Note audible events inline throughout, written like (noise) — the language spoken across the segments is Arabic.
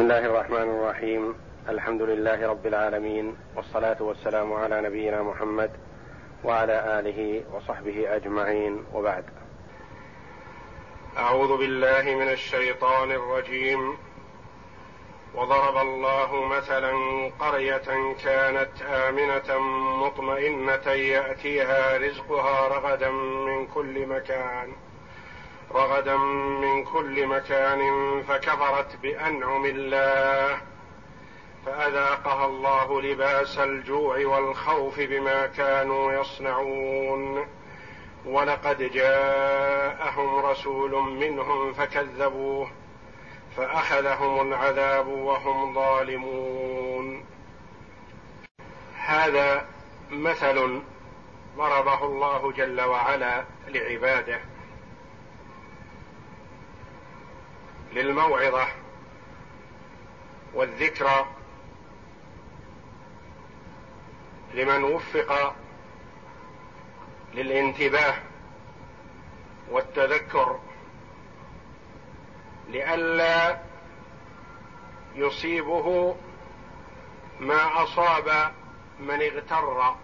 بسم الله الرحمن الرحيم الحمد لله رب العالمين والصلاه والسلام على نبينا محمد وعلى اله وصحبه اجمعين وبعد اعوذ بالله من الشيطان الرجيم وضرب الله مثلا قريه كانت امنه مطمئنه ياتيها رزقها رغدا من كل مكان رغدا من كل مكان فكفرت بأنعم الله فأذاقها الله لباس الجوع والخوف بما كانوا يصنعون. ولقد جاءهم رسول منهم فكذبوه فأخذهم العذاب وهم ظالمون. هذا مثل ضربه الله جل وعلا لعباده. للموعظة والذكرى لمن وفق للانتباه والتذكر لئلا يصيبه ما أصاب من اغتر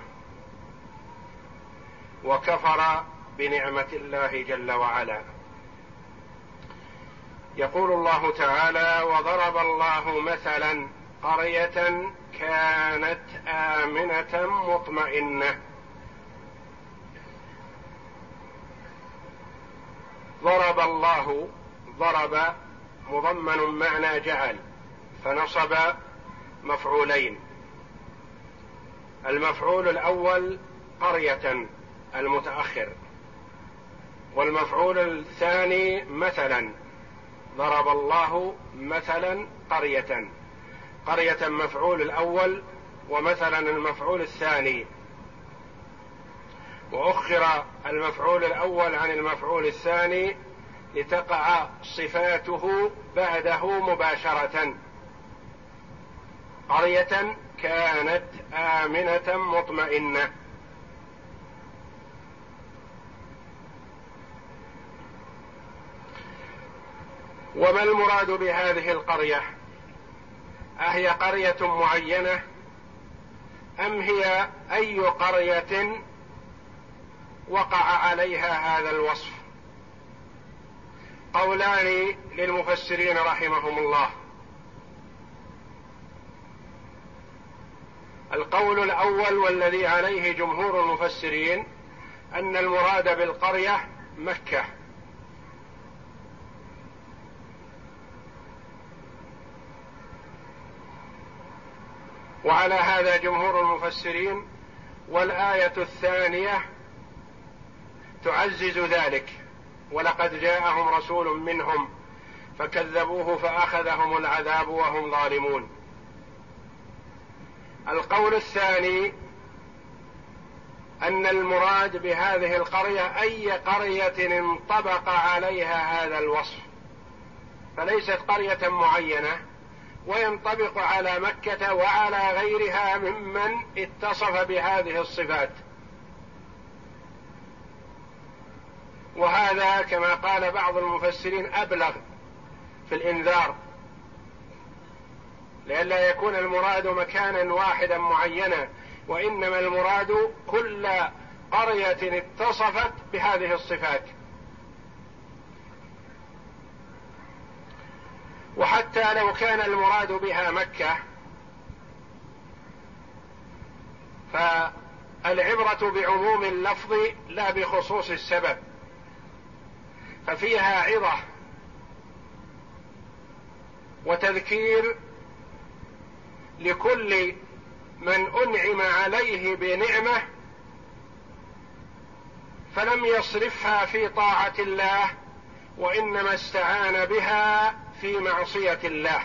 وكفر بنعمة الله جل وعلا. يقول الله تعالى وضرب الله مثلا قرية كانت آمنة مطمئنة. ضرب الله ضرب مضمن معنى جعل فنصب مفعولين. المفعول الأول قرية المتأخر والمفعول الثاني مثلا ضرب الله مثلا قرية. قرية مفعول الأول ومثلا المفعول الثاني. وأخر المفعول الأول عن المفعول الثاني لتقع صفاته بعده مباشرة. قرية كانت آمنة مطمئنة. وما المراد بهذه القرية؟ أهي قرية معينة؟ أم هي أي قرية وقع عليها هذا الوصف؟ قولان للمفسرين رحمهم الله. القول الأول والذي عليه جمهور المفسرين أن المراد بالقرية مكة. وعلى هذا جمهور المفسرين والآية الثانية تعزز ذلك. ولقد جاءهم رسول منهم فكذبوه فأخذهم العذاب وهم ظالمون. القول الثاني أن المراد بهذه القرية أي قرية انطبق عليها هذا الوصف. فليست قرية معينة وينطبق على مكة وعلى غيرها ممن اتصف بهذه الصفات. وهذا كما قال بعض المفسرين أبلغ في الإنذار لئلا يكون المراد مكانا واحدا معينا وإنما المراد كل قرية اتصفت بهذه الصفات. وحتى لو كان المراد بها مكة فالعبرة بعموم اللفظ لا بخصوص السبب ففيها عظه وتذكير لكل من أنعم عليه بنعمة فلم يصرفها في طاعة الله وإنما استعان بها في معصية الله.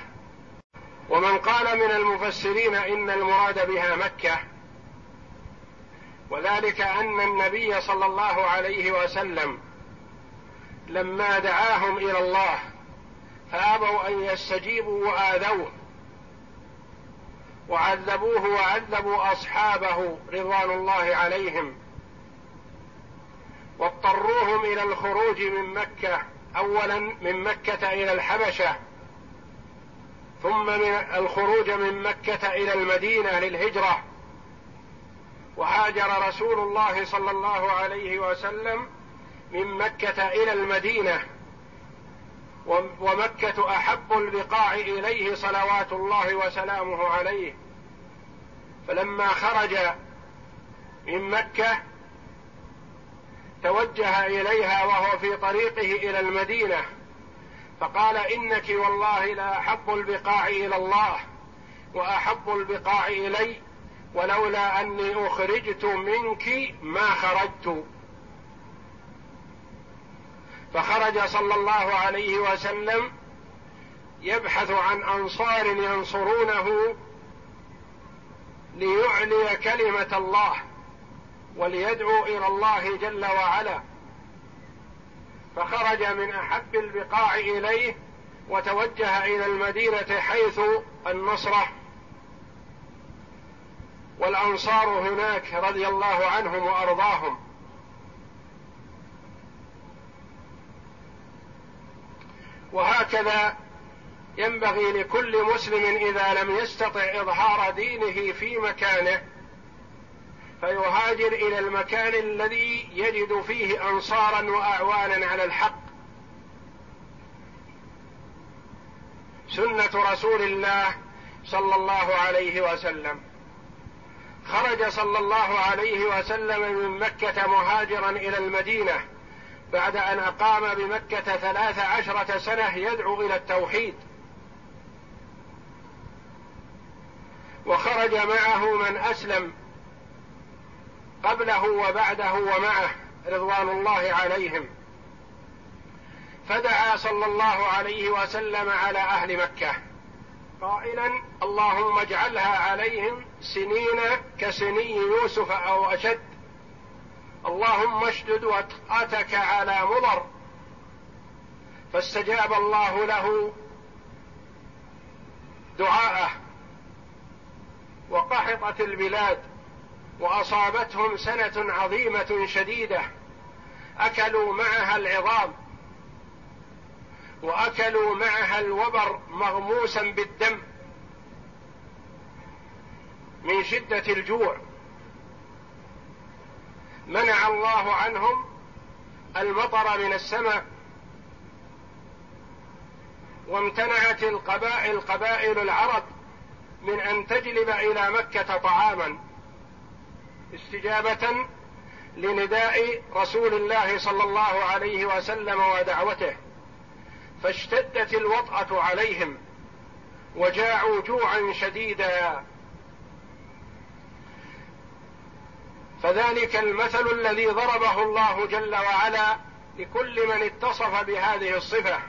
ومن قال من المفسرين إن المراد بها مكة وذلك أن النبي صلى الله عليه وسلم لما دعاهم إلى الله فأبوا أن يستجيبوا وآذوه وعذبوه وعذبوا أصحابه رضوان الله عليهم واضطروهم إلى الخروج من مكة اولا من مكة إلى الحبشة ثم من الخروج من مكة إلى المدينة للهجرة. وهاجر رسول الله صلى الله عليه وسلم من مكة إلى المدينة. ومكة أحب البقاع إليه صلوات الله وسلامه عليه. فلما خرج من مكة توجه إليها وهو في طريقه إلى المدينة فقال إنك والله لا أحب البقاع إلى الله وأحب البقاع إلي ولولا أني أخرجت منك ما خرجت. فخرج صلى الله عليه وسلم يبحث عن أنصار ينصرونه ليعلي كلمة الله. وليدعو إلى الله جل وعلا. فخرج من أحب البقاع إليه وتوجه إلى المدينة حيث النصرة. والأنصار هناك رضي الله عنهم وأرضاهم. وهكذا ينبغي لكل مسلم إذا لم يستطع إظهار دينه في مكانه فيهاجر إلى المكان الذي يجد فيه أنصارا وأعوانا على الحق. سنة رسول الله صلى الله عليه وسلم. خرج صلى الله عليه وسلم من مكة مهاجرا إلى المدينة بعد أن أقام بمكة ثلاث عشرة سنة يدعو إلى التوحيد. وخرج معه من أسلم قبله وبعده ومعه رضوان الله عليهم. فدعا صلى الله عليه وسلم على أهل مكة. قائلا اللهم اجعلها عليهم سنين كسني يوسف أو أشد. اللهم اشدد وطأتك على مضر. فاستجاب الله له دعاءه. وقحطت البلاد. وأصابتهم سنة عظيمة شديدة. أكلوا معها العظام. وأكلوا معها الوبر مغموسا بالدم. من شدة الجوع. منع الله عنهم المطر من السماء. وامتنعت القبائل قبائل العرب من أن تجلب إلى مكة طعاما. استجابة لنداء رسول الله صلى الله عليه وسلم ودعوته فاشتدت الوطأة عليهم وجاعوا جوعا شديدا. فذلك المثل الذي ضربه الله جل وعلا لكل من اتصف بهذه الصفة.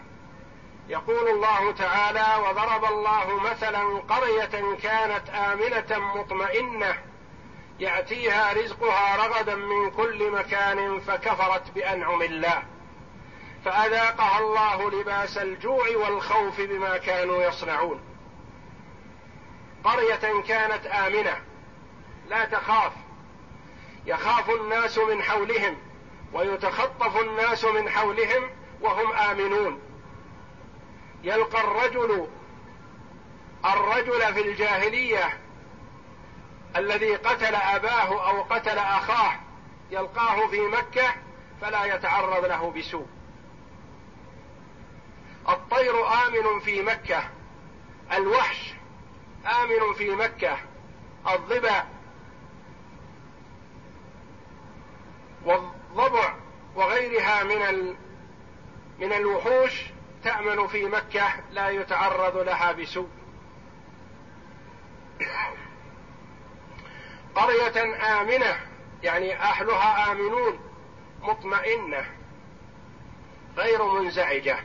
يقول الله تعالى وضرب الله مثلا قرية كانت آمنة مطمئنة يأتيها رزقها رغدا من كل مكان فكفرت بأنعم الله. فأذاقها الله لباس الجوع والخوف بما كانوا يصنعون. قرية كانت آمنة لا تخاف. يخاف الناس من حولهم ويتخطف الناس من حولهم وهم آمنون. يلقى الرجل الرجل في الجاهلية الذي قتل أباه أو قتل أخاه يلقاه في مكة فلا يتعرض له بسوء. الطير آمن في مكة الوحش آمن في مكة الظبا والضبع وغيرها من ال من الوحوش تأمن في مكة لا يتعرض لها بسوء. قرية آمنة يعني أهلها آمنون مطمئنة غير منزعجة.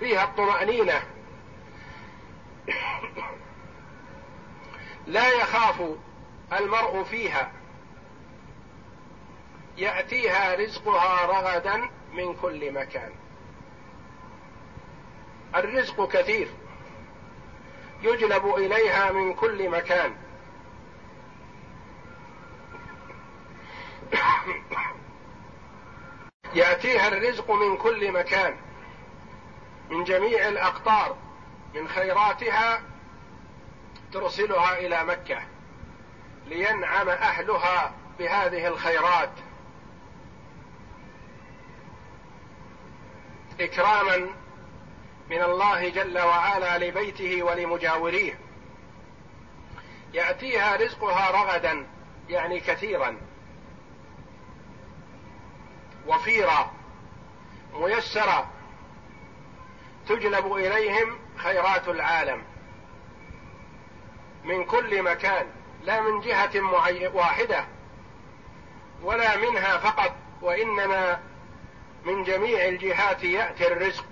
فيها الطمأنينة. (coughs) لا يخاف المرء فيها. يأتيها رزقها رغدا من كل مكان. الرزق كثير. يجلب إليها من كل مكان. يأتيها الرزق من كل مكان. من جميع الأقطار من خيراتها ترسلها إلى مكة لينعم أهلها بهذه الخيرات. إكراما من الله جل وعلا لبيته ولمجاوريه. يأتيها رزقها رغدا يعني كثيرا. وفيرا ميسرا. تجلب إليهم خيرات العالم. من كل مكان لا من جهة واحدة. ولا منها فقط وإنما من جميع الجهات يأتي الرزق.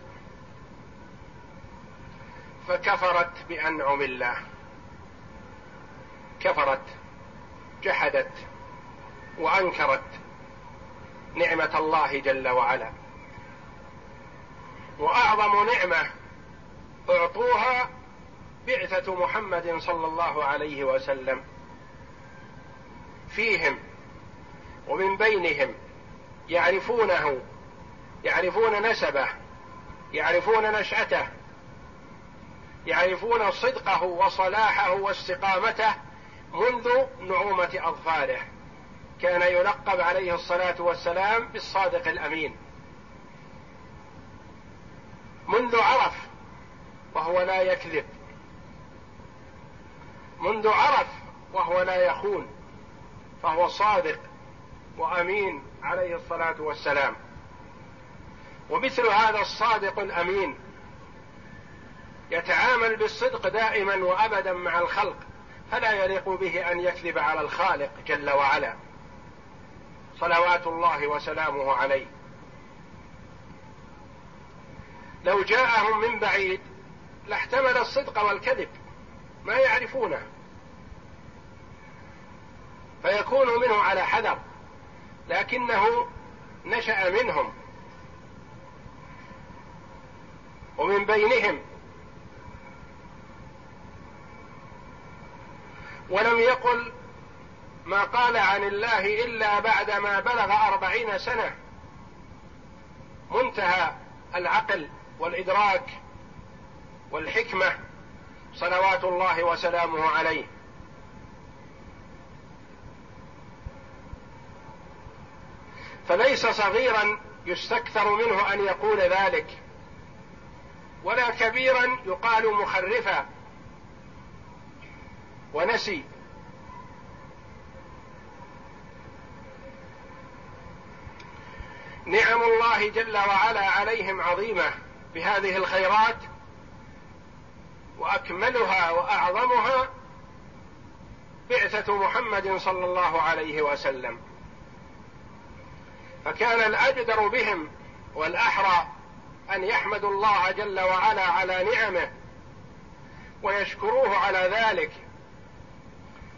فكفرت بأنعم الله. كفرت جحدت وأنكرت نعمة الله جل وعلا. وأعظم نعمة أعطوها بعثة محمد صلى الله عليه وسلم. فيهم ومن بينهم يعرفونه يعرفون نسبه يعرفون نشأته يعرفون صدقه وصلاحه واستقامته منذ نعومة أظفاره كان يلقب عليه الصلاة والسلام بالصادق الأمين. منذ عرف وهو لا يكذب. منذ عرف وهو لا يخون فهو صادق وأمين عليه الصلاة والسلام. ومثل هذا الصادق الأمين يتعامل بالصدق دائما وأبدا مع الخلق فلا يليق به أن يكذب على الخالق جل وعلا. صلوات الله وسلامه عليه. لو جاءهم من بعيد لاحتمل الصدق والكذب ما يعرفونه. فيكون منه على حذر لكنه نشأ منهم. ومن بينهم ولم يقل ما قال عن الله إلا بعدما بلغ أربعين سنة. منتهى العقل والإدراك والحكمة صلوات الله وسلامه عليه. فليس صغيرا يستكثر منه أن يقول ذلك ولا كبيرا يقال مخرفا. ونسي. نعم الله جل وعلا عليهم عظيمة بهذه الخيرات وأكملها وأعظمها بعثة محمد صلى الله عليه وسلم. فكان الأجدر بهم والأحرى أن يحمدوا الله جل وعلا على نعمه ويشكروه على ذلك.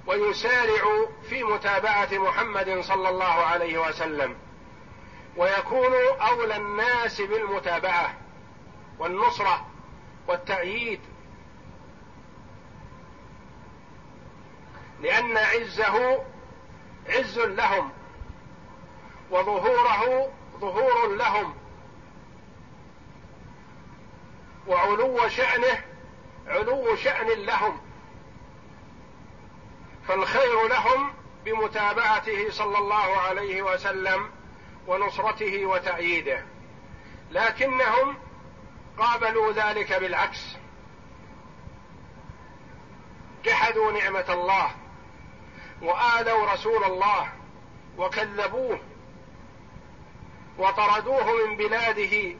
ويسارعوا في متابعة محمد صلى الله عليه وسلم ويكونوا أولى الناس بالمتابعة والنصرة والتأييد. لأن عزه عز لهم وظهوره ظهور لهم وعلو شأنه علو شأن لهم. فالخير لهم بمتابعته صلى الله عليه وسلم ونصرته وتأييده. لكنهم قابلوا ذلك بالعكس. جحدوا نعمة الله وآذوا رسول الله وكذبوه وطردوه من بلاده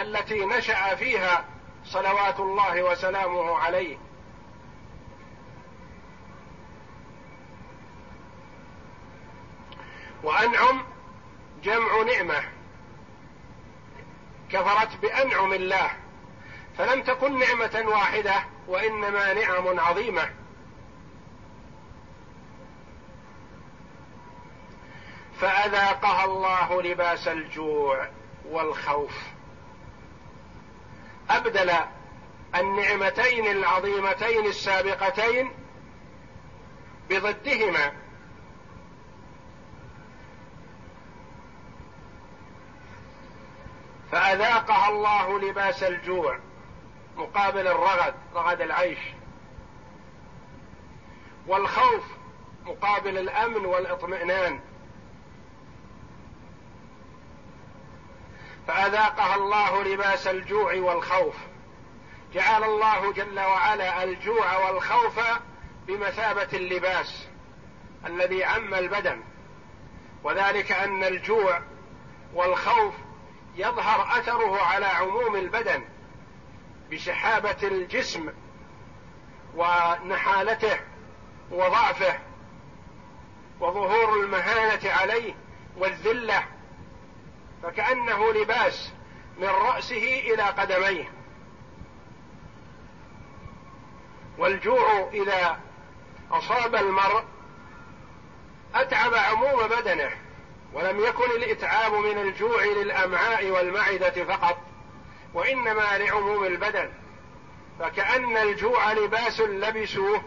التي نشأ فيها صلوات الله وسلامه عليه. وأنعم جمع نعمة. كفرت بأنعم الله. فلم تكن نعمة واحدة وإنما نعم عظيمة. فأذاقها الله لباس الجوع والخوف. أبدل النعمتين العظيمتين السابقتين بضدهما. فأذاقها الله لباس الجوع مقابل الرغد رغد العيش. والخوف مقابل الأمن والإطمئنان. فأذاقها الله لباس الجوع والخوف. جعل الله جل وعلا الجوع والخوف بمثابة اللباس الذي عم البدن. وذلك أن الجوع والخوف يظهر أثره على عموم البدن بشحابه الجسم ونحالته وضعفه وظهور المهانة عليه والذلة فكأنه لباس من رأسه إلى قدميه. والجوع إذا أصاب المرء أتعب عموم بدنه. ولم يكن الإتعاب من الجوع للأمعاء والمعدة فقط وإنما لعموم البدن. فكأن الجوع لباس لبسوه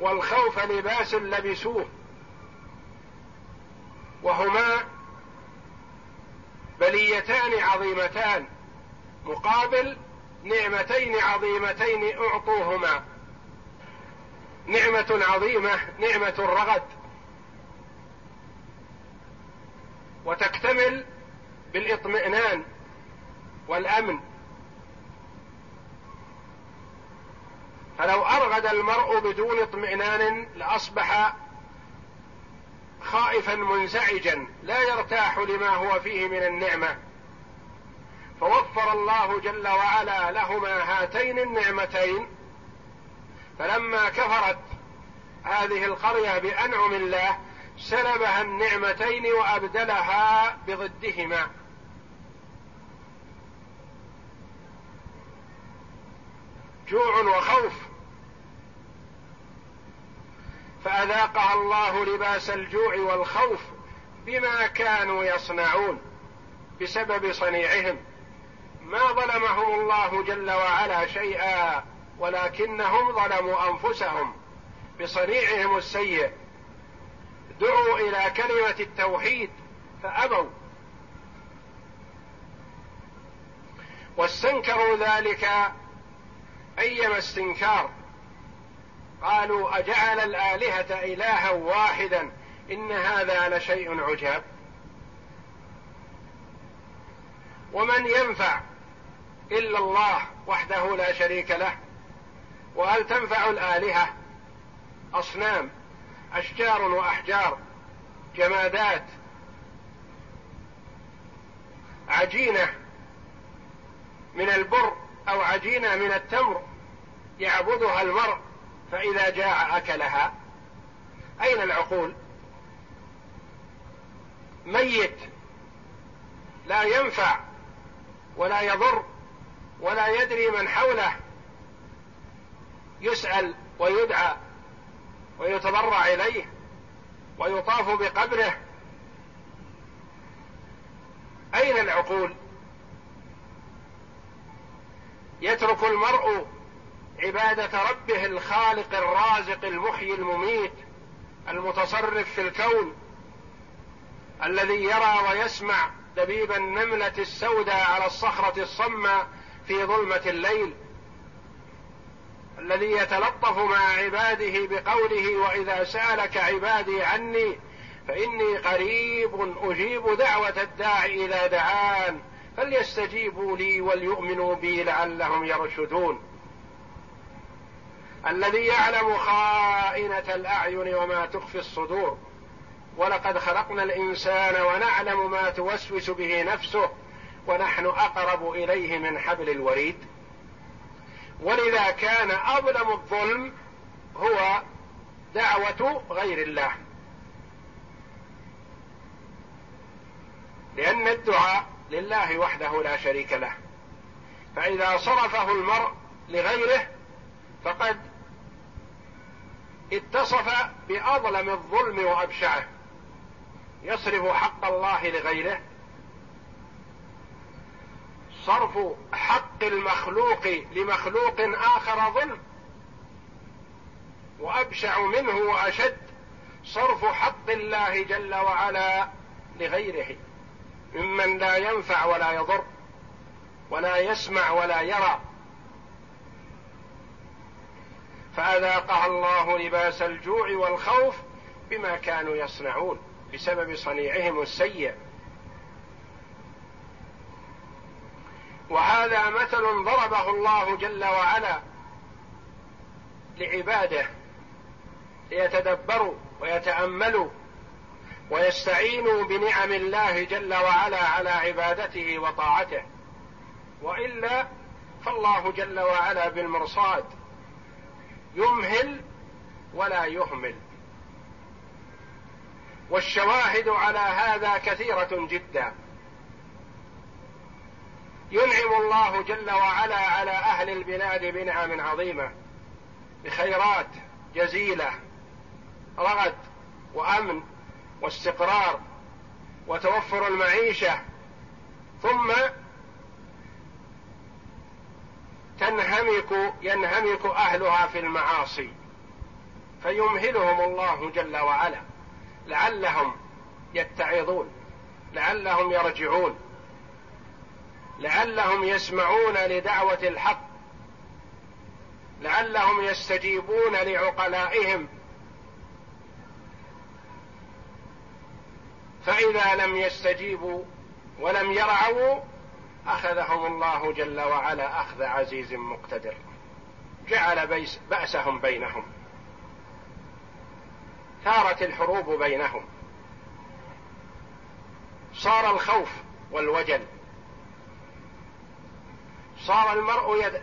والخوف لباس لبسوه. وهما بليتان عظيمتان مقابل نعمتين عظيمتين أعطوهما. نعمة عظيمة نعمة الرغد. وتكتمل بالاطمئنان والأمن. فلو أرغد المرء بدون اطمئنان لأصبح خائفا منزعجا لا يرتاح لما هو فيه من النعمة. فوفر الله جل وعلا لهما هاتين النعمتين فلما كفرت هذه القرية بأنعم الله سلبها النعمتين وأبدلها بضدهما. جوع وخوف. فأذاقها الله لباس الجوع والخوف بما كانوا يصنعون بسبب صنيعهم. ما ظلمهم الله جل وعلا شيئا ولكنهم ظلموا أنفسهم بصنيعهم السيء. دعوا إلى كلمة التوحيد فأبوا. واستنكروا ذلك أيما استنكار. قالوا أجعل الآلهة إلها واحدا إن هذا لشيء عجاب. ومن ينفع إلا الله وحده لا شريك له وهل تنفع الآلهة؟ أصنام. أشجار وأحجار جمادات عجينة من البر أو عجينة من التمر يعبدها المرء فإذا جاع أكلها. أين العقول؟ ميت لا ينفع ولا يضر ولا يدري من حوله. يسأل ويدعى ويتضرع إليه ويطاف بقبره. أين العقول؟ يترك المرء عبادة ربه الخالق الرازق المحيي المميت المتصرف في الكون الذي يرى ويسمع دبيب النملة السوداء على الصخرة الصماء في ظلمة الليل. الذي يتلطف مع عباده بقوله وإذا سألك عبادي عني فإني قريب أجيب دعوة الداعي إذا دعان فليستجيبوا لي وليؤمنوا بي لعلهم يرشدون. الذي يعلم خائنة الأعين وما تخفي الصدور ولقد خلقنا الإنسان ونعلم ما توسوس به نفسه ونحن أقرب إليه من حبل الوريد. ولذا كان أظلم الظلم هو دعوة غير الله. لأن الدعاء لله وحده لا شريك له. فإذا صرفه المرء لغيره فقد اتصف بأظلم الظلم وأبشعه. يصرف حق الله لغيره صرف حق المخلوق لمخلوق آخر ظلم. وأبشع منه وأشد صرف حق الله جل وعلا لغيره. ممن لا ينفع ولا يضر ولا يسمع ولا يرى. فأذاقها الله لباس الجوع والخوف بما كانوا يصنعون بسبب صنيعهم السيء. وهذا مثل ضربه الله جل وعلا لعباده ليتدبروا ويتأملوا ويستعينوا بنعم الله جل وعلا على عبادته وطاعته. وإلا فالله جل وعلا بالمرصاد يمهل ولا يهمل. والشواهد على هذا كثيرة جدا. ينعم الله جل وعلا على أهل البلاد بنعم عظيمة. بخيرات جزيلة رغد وأمن واستقرار وتوفر المعيشة. ثم تنهمك ينهمك أهلها في المعاصي. فيمهلهم الله جل وعلا لعلهم يتعظون لعلهم يرجعون. لعلهم يسمعون لدعوة الحق لعلهم يستجيبون لعقلائهم. فإذا لم يستجيبوا ولم يرعوا أخذهم الله جل وعلا أخذ عزيز مقتدر. جعل بأسهم بينهم. ثارت الحروب بينهم. صار الخوف والوجل صار المرء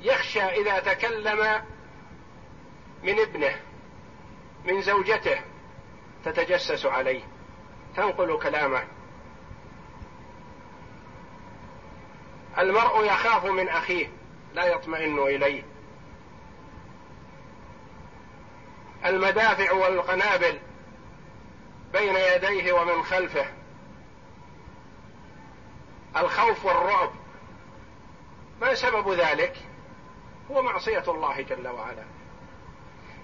يخشى إذا تكلم من ابنه من زوجته تتجسس عليه تنقل كلامه. المرء يخاف من أخيه لا يطمئن إليه. المدافع والقنابل بين يديه ومن خلفه. الخوف والرعب. ما سبب ذلك؟ هو معصية الله جل وعلا.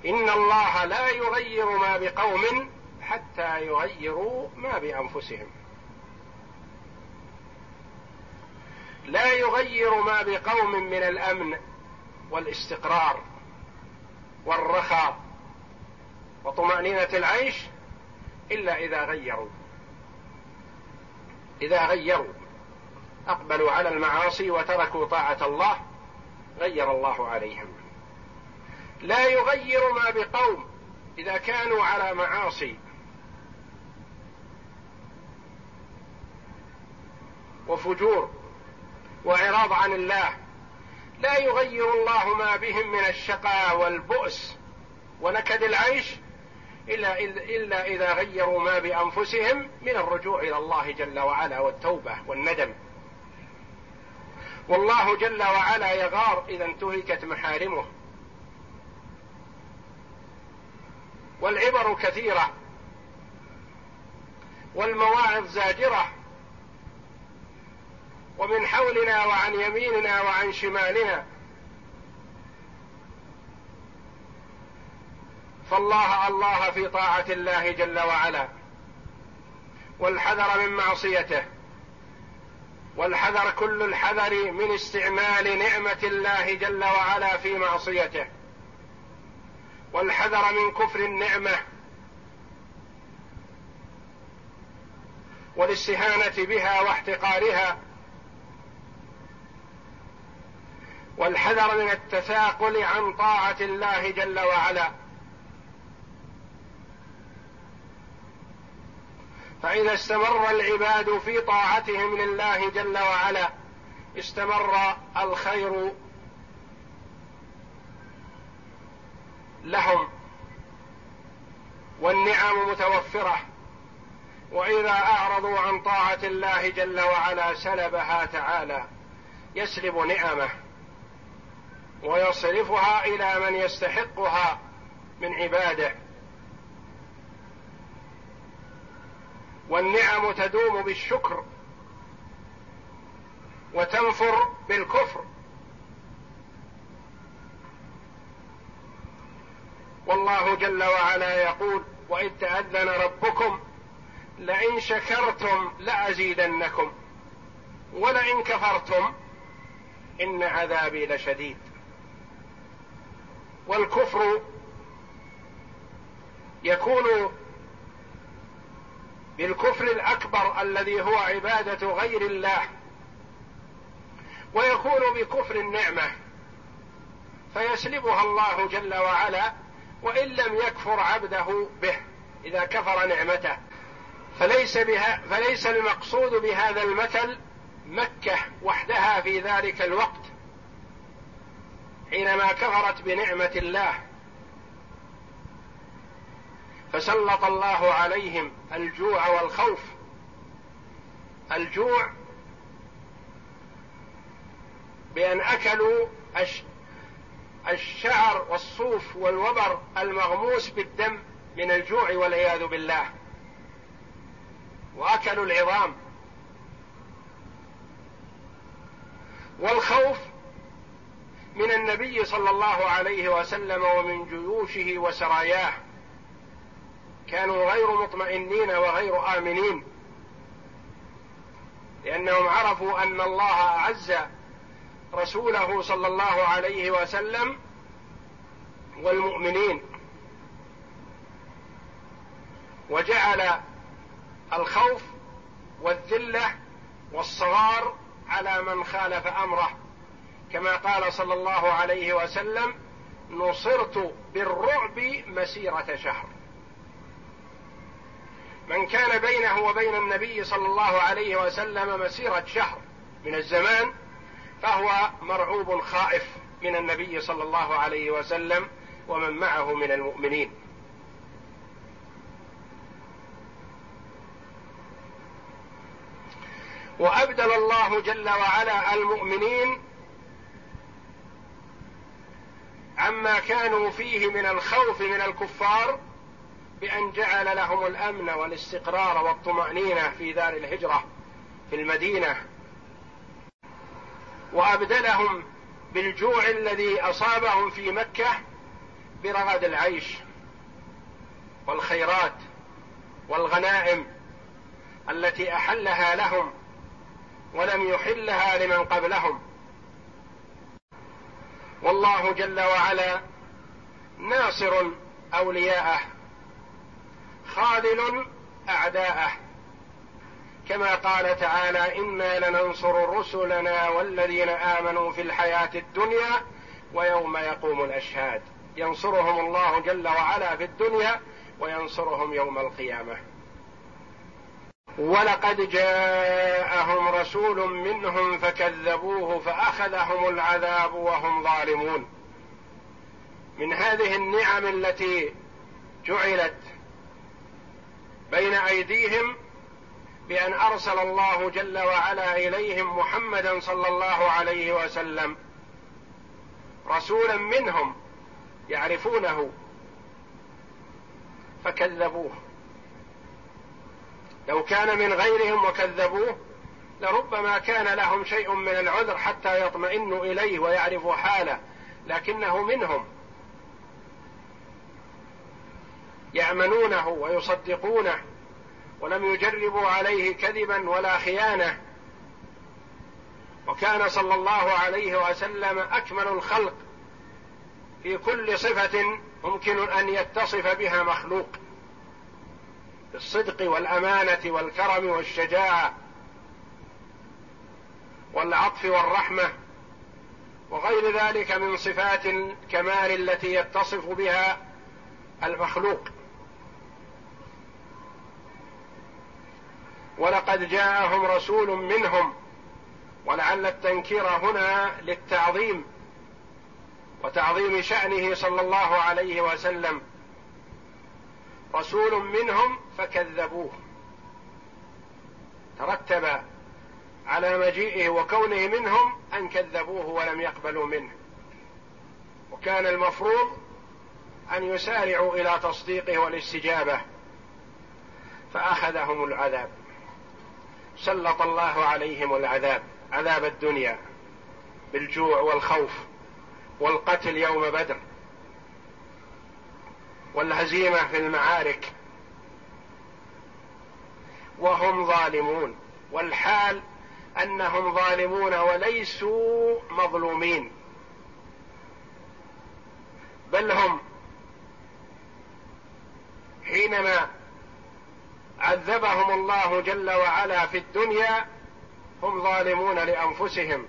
إن الله لا يغير ما بقوم حتى يغيروا ما بأنفسهم. لا يغير ما بقوم من الأمن والاستقرار والرخاء وطمأنينة العيش إلا إذا غيروا. إذا غيروا. أقبلوا على المعاصي وتركوا طاعة الله غير الله عليهم. لا يغير ما بقوم إذا كانوا على معاصي. وفجور وإعراض عن الله. لا يغير الله ما بهم من الشقاء والبؤس ونكد العيش إلا, إلا إذا غيروا ما بأنفسهم من الرجوع إلى الله جل وعلا والتوبة والندم. والله جل وعلا يغار إذا انتهكت محارمه. والعبر كثيرة. والمواعظ زاجرة. ومن حولنا وعن يميننا وعن شمالنا. فالله الله في طاعة الله جل وعلا. والحذر من معصيته. والحذر كل الحذر من استعمال نعمة الله جل وعلا في معصيته. والحذر من كفر النعمة. والاستهانة بها واحتقارها. والحذر من التثاقل عن طاعة الله جل وعلا. فإذا استمر العباد في طاعتهم لله جل وعلا استمر الخير لهم والنعم متوفرة. وإذا أعرضوا عن طاعة الله جل وعلا سلبها تعالى يسلب نعمه ويصرفها إلى من يستحقها من عباده. والنعم تدوم بالشكر وتنفر بالكفر. والله جل وعلا يقول وإذ تأذن ربكم لئن شكرتم لأزيدنكم ولئن كفرتم إن عذابي لشديد. والكفر يكون بالكفر الأكبر الذي هو عبادة غير الله ويكون بكفر النعمة فيسلبها الله جل وعلا وإن لم يكفر عبده به إذا كفر نعمته. فليس بها فليس المقصود بهذا المثل مكة وحدها في ذلك الوقت حينما كفرت بنعمة الله. فسلط الله عليهم الجوع والخوف. الجوع بأن أكلوا الشعر والصوف والوبر المغموس بالدم من الجوع والعياذ بالله. وأكلوا العظام. والخوف من النبي صلى الله عليه وسلم ومن جيوشه وسراياه. كانوا غير مطمئنين وغير آمنين لأنهم عرفوا أن الله أعز رسوله صلى الله عليه وسلم والمؤمنين. وجعل الخوف والذله والصغار على من خالف أمره كما قال صلى الله عليه وسلم نصرت بالرعب مسيرة شهر. من كان بينه وبين النبي صلى الله عليه وسلم مسيرة شهر من الزمان فهو مرعوب خائف من النبي صلى الله عليه وسلم ومن معه من المؤمنين. وأبدل الله جل وعلا المؤمنين عما كانوا فيه من الخوف من الكفار بأن جعل لهم الأمن والاستقرار والطمأنينة في دار الهجرة في المدينة. وأبدلهم بالجوع الذي أصابهم في مكة برغد العيش والخيرات والغنائم التي أحلها لهم ولم يحلها لمن قبلهم. والله جل وعلا ناصر أولياءه. خاذل أعداءه. كما قال تعالى أنا لننصر رسلنا والذين امنوا في الحياة الدنيا ويوم يقوم الاشهاد. ينصرهم الله جل وعلا في الدنيا وينصرهم يوم القيامه. ولقد جاءهم رسول منهم فكذبوه فاخذهم العذاب وهم ظالمون. من هذه النعم التي جعلت بين أيديهم بأن أرسل الله جل وعلا إليهم محمدا صلى الله عليه وسلم رسولا منهم يعرفونه فكذبوه. لو كان من غيرهم وكذبوه لربما كان لهم شيء من العذر حتى يطمئنوا إليه ويعرفوا حاله لكنه منهم. يامنونه ويصدقونه ولم يجربوا عليه كذبا ولا خيانة. وكان صلى الله عليه وسلم أكمل الخلق في كل صفة ممكن أن يتصف بها مخلوق بالصدق والأمانة والكرم والشجاعة والعطف والرحمة وغير ذلك من صفات الكمال التي يتصف بها المخلوق. ولقد جاءهم رسول منهم. ولعل التنكير هنا للتعظيم وتعظيم شأنه صلى الله عليه وسلم. رسول منهم فكذبوه. ترتب على مجيئه وكونه منهم أن كذبوه ولم يقبلوا منه. وكان المفروض أن يسارعوا إلى تصديقه والاستجابة فأخذهم العذاب. سلط الله عليهم العذاب عذاب الدنيا بالجوع والخوف والقتل يوم بدر والهزيمة في المعارك. وهم ظالمون والحال أنهم ظالمون وليسوا مظلومين. بل هم حينما عذبهم الله جل وعلا في الدنيا هم ظالمون لأنفسهم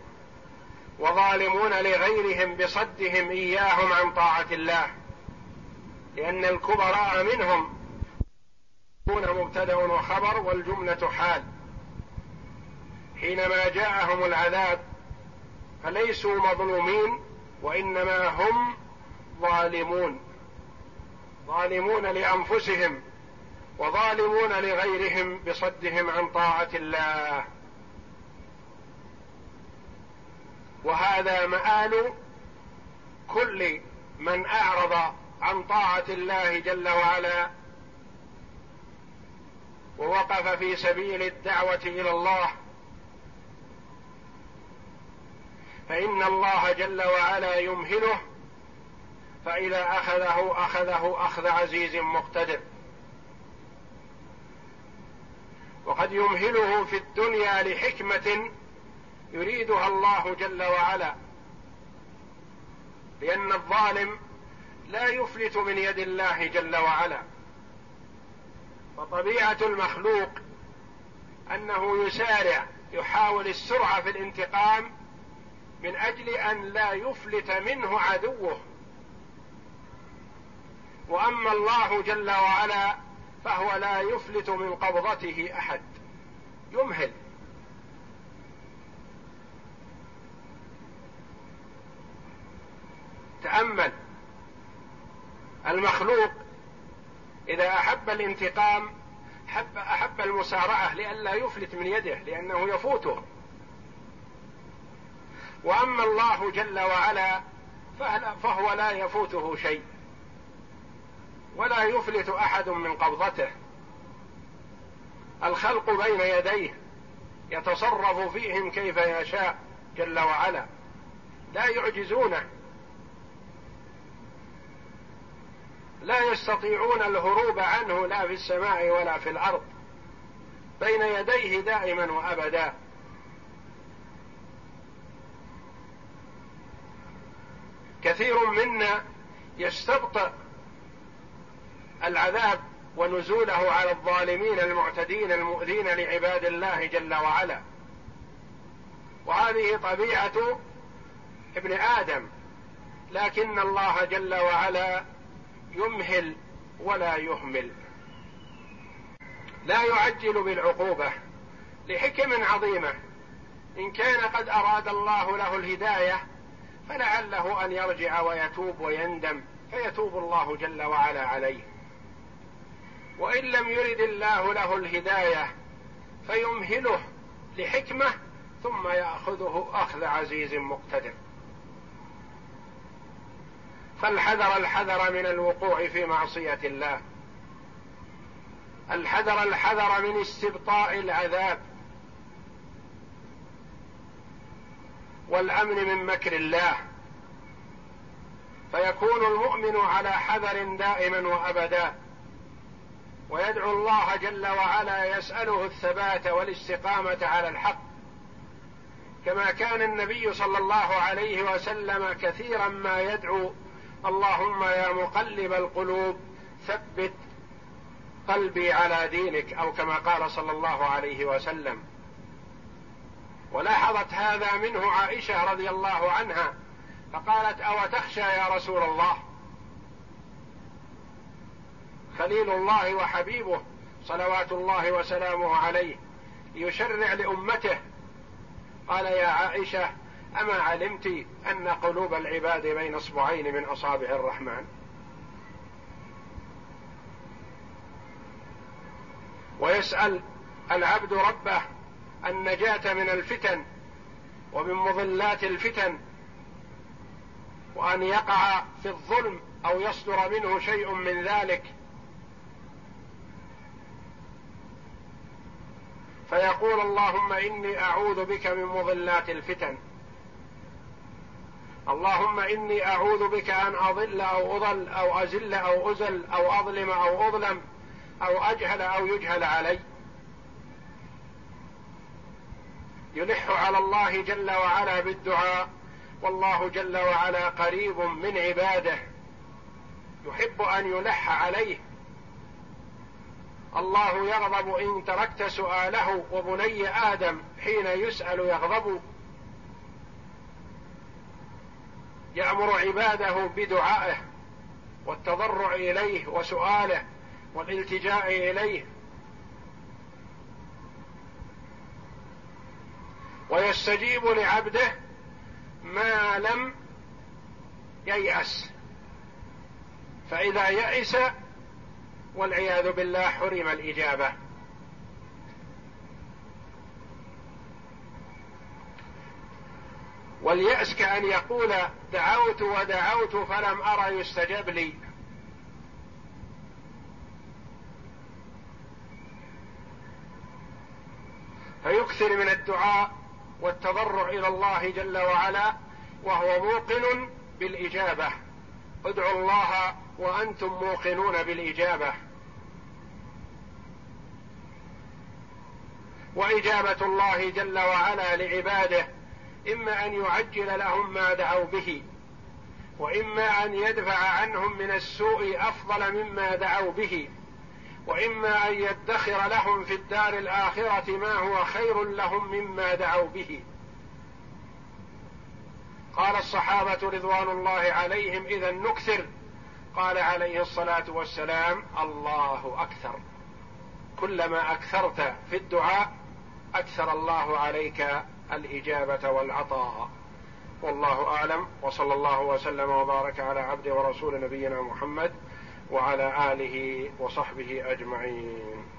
وظالمون لغيرهم بصدهم إياهم عن طاعة الله. لأن الكبراء منهم يكون مبتدأ وخبر والجملة حال. حينما جاءهم العذاب فليسوا مظلومين وإنما هم ظالمون. ظالمون لأنفسهم. وظالمون لغيرهم بصدهم عن طاعة الله. وهذا مآل كل من أعرض عن طاعة الله جل وعلا ووقف في سبيل الدعوة إلى الله. فإن الله جل وعلا يمهله فإذا أخذه أخذه أخذ عزيز مقتدر. وقد يمهله في الدنيا لحكمة يريدها الله جل وعلا لأن الظالم لا يفلت من يد الله جل وعلا. فطبيعة المخلوق أنه يسارع يحاول السرعة في الانتقام من أجل أن لا يفلت منه عدوه. وأما الله جل وعلا فهو لا يفلت من قبضته أحد. يمهل. تأمل. المخلوق إذا أحب الانتقام حب أحب المسارعة لئلا يفلت من يده لأنه يفوته. وأما الله جل وعلا فهو لا يفوته شيء. ولا يفلت أحد من قبضته. الخلق بين يديه يتصرف فيهم كيف يشاء جل وعلا لا يعجزونه. لا يستطيعون الهروب عنه لا في السماء ولا في الأرض. بين يديه دائما وأبدا. كثير منا يستبطئ العذاب ونزوله على الظالمين المعتدين المؤذين لعباد الله جل وعلا. وهذه طبيعة ابن آدم لكن الله جل وعلا يمهل ولا يهمل. لا يعجل بالعقوبة لحكم عظيمة. إن كان قد أراد الله له الهداية فلعله أن يرجع ويتوب ويندم فيتوب الله جل وعلا عليه. وإن لم يرد الله له الهداية فيمهله لحكمة ثم يأخذه أخذ عزيز مقتدر. فالحذر الحذر من الوقوع في معصية الله. الحذر الحذر من استبطاء العذاب. والأمن من مكر الله. فيكون المؤمن على حذر دائما وأبدا. ويدعو الله جل وعلا يسأله الثبات والاستقامة على الحق. كما كان النبي صلى الله عليه وسلم كثيرا ما يدعو اللهم يا مقلب القلوب ثبت قلبي على دينك أو كما قال صلى الله عليه وسلم. ولاحظت هذا منه عائشة رضي الله عنها فقالت أو تخشى يا رسول الله؟ خليل الله وحبيبه صلوات الله وسلامه عليه يشرع لأمته. قال يا عائشة أما علمت أن قلوب العباد بين أصبعين من أصابع الرحمن؟ ويسأل العبد ربه النجاة من الفتن ومن مضلات الفتن وأن يقع في الظلم أو يصدر منه شيء من ذلك. فيقول اللهم إني أعوذ بك من مضلات الفتن. اللهم إني أعوذ بك أن أضل أو أضل أو أزل أو أزل أو أظلم أو أظلم أو أجهل أو يجهل علي. يلح على الله جل وعلا بالدعاء والله جل وعلا قريب من عباده. يحب أن يلح عليه. الله يغضب إن تركت سؤاله وبني آدم حين يسأل يغضب. يأمر عباده بدعائه والتضرع إليه وسؤاله والالتجاء إليه. ويستجيب لعبده ما لم ييأس. فإذا يئس والعياذ بالله حرم الإجابة. واليأس كأن يقول دعوت ودعوت فلم أرى يستجب لي. فيكثر من الدعاء والتضرع إلى الله جل وعلا وهو موقن بالإجابة. ادعوا الله وأنتم موقنون بالإجابة. وإجابة الله جل وعلا لعباده إما أن يعجل لهم ما دعوا به وإما أن يدفع عنهم من السوء أفضل مما دعوا به وإما أن يدخر لهم في الدار الآخرة ما هو خير لهم مما دعوا به. قال الصحابة رضوان الله عليهم إذا نكثر قال عليه الصلاة والسلام الله أكثر. كلما أكثرت في الدعاء أكثر الله عليك الإجابة والعطاء. والله أعلم وصلى الله وسلم وبارك على عبد ورسول نبينا محمد وعلى آله وصحبه أجمعين.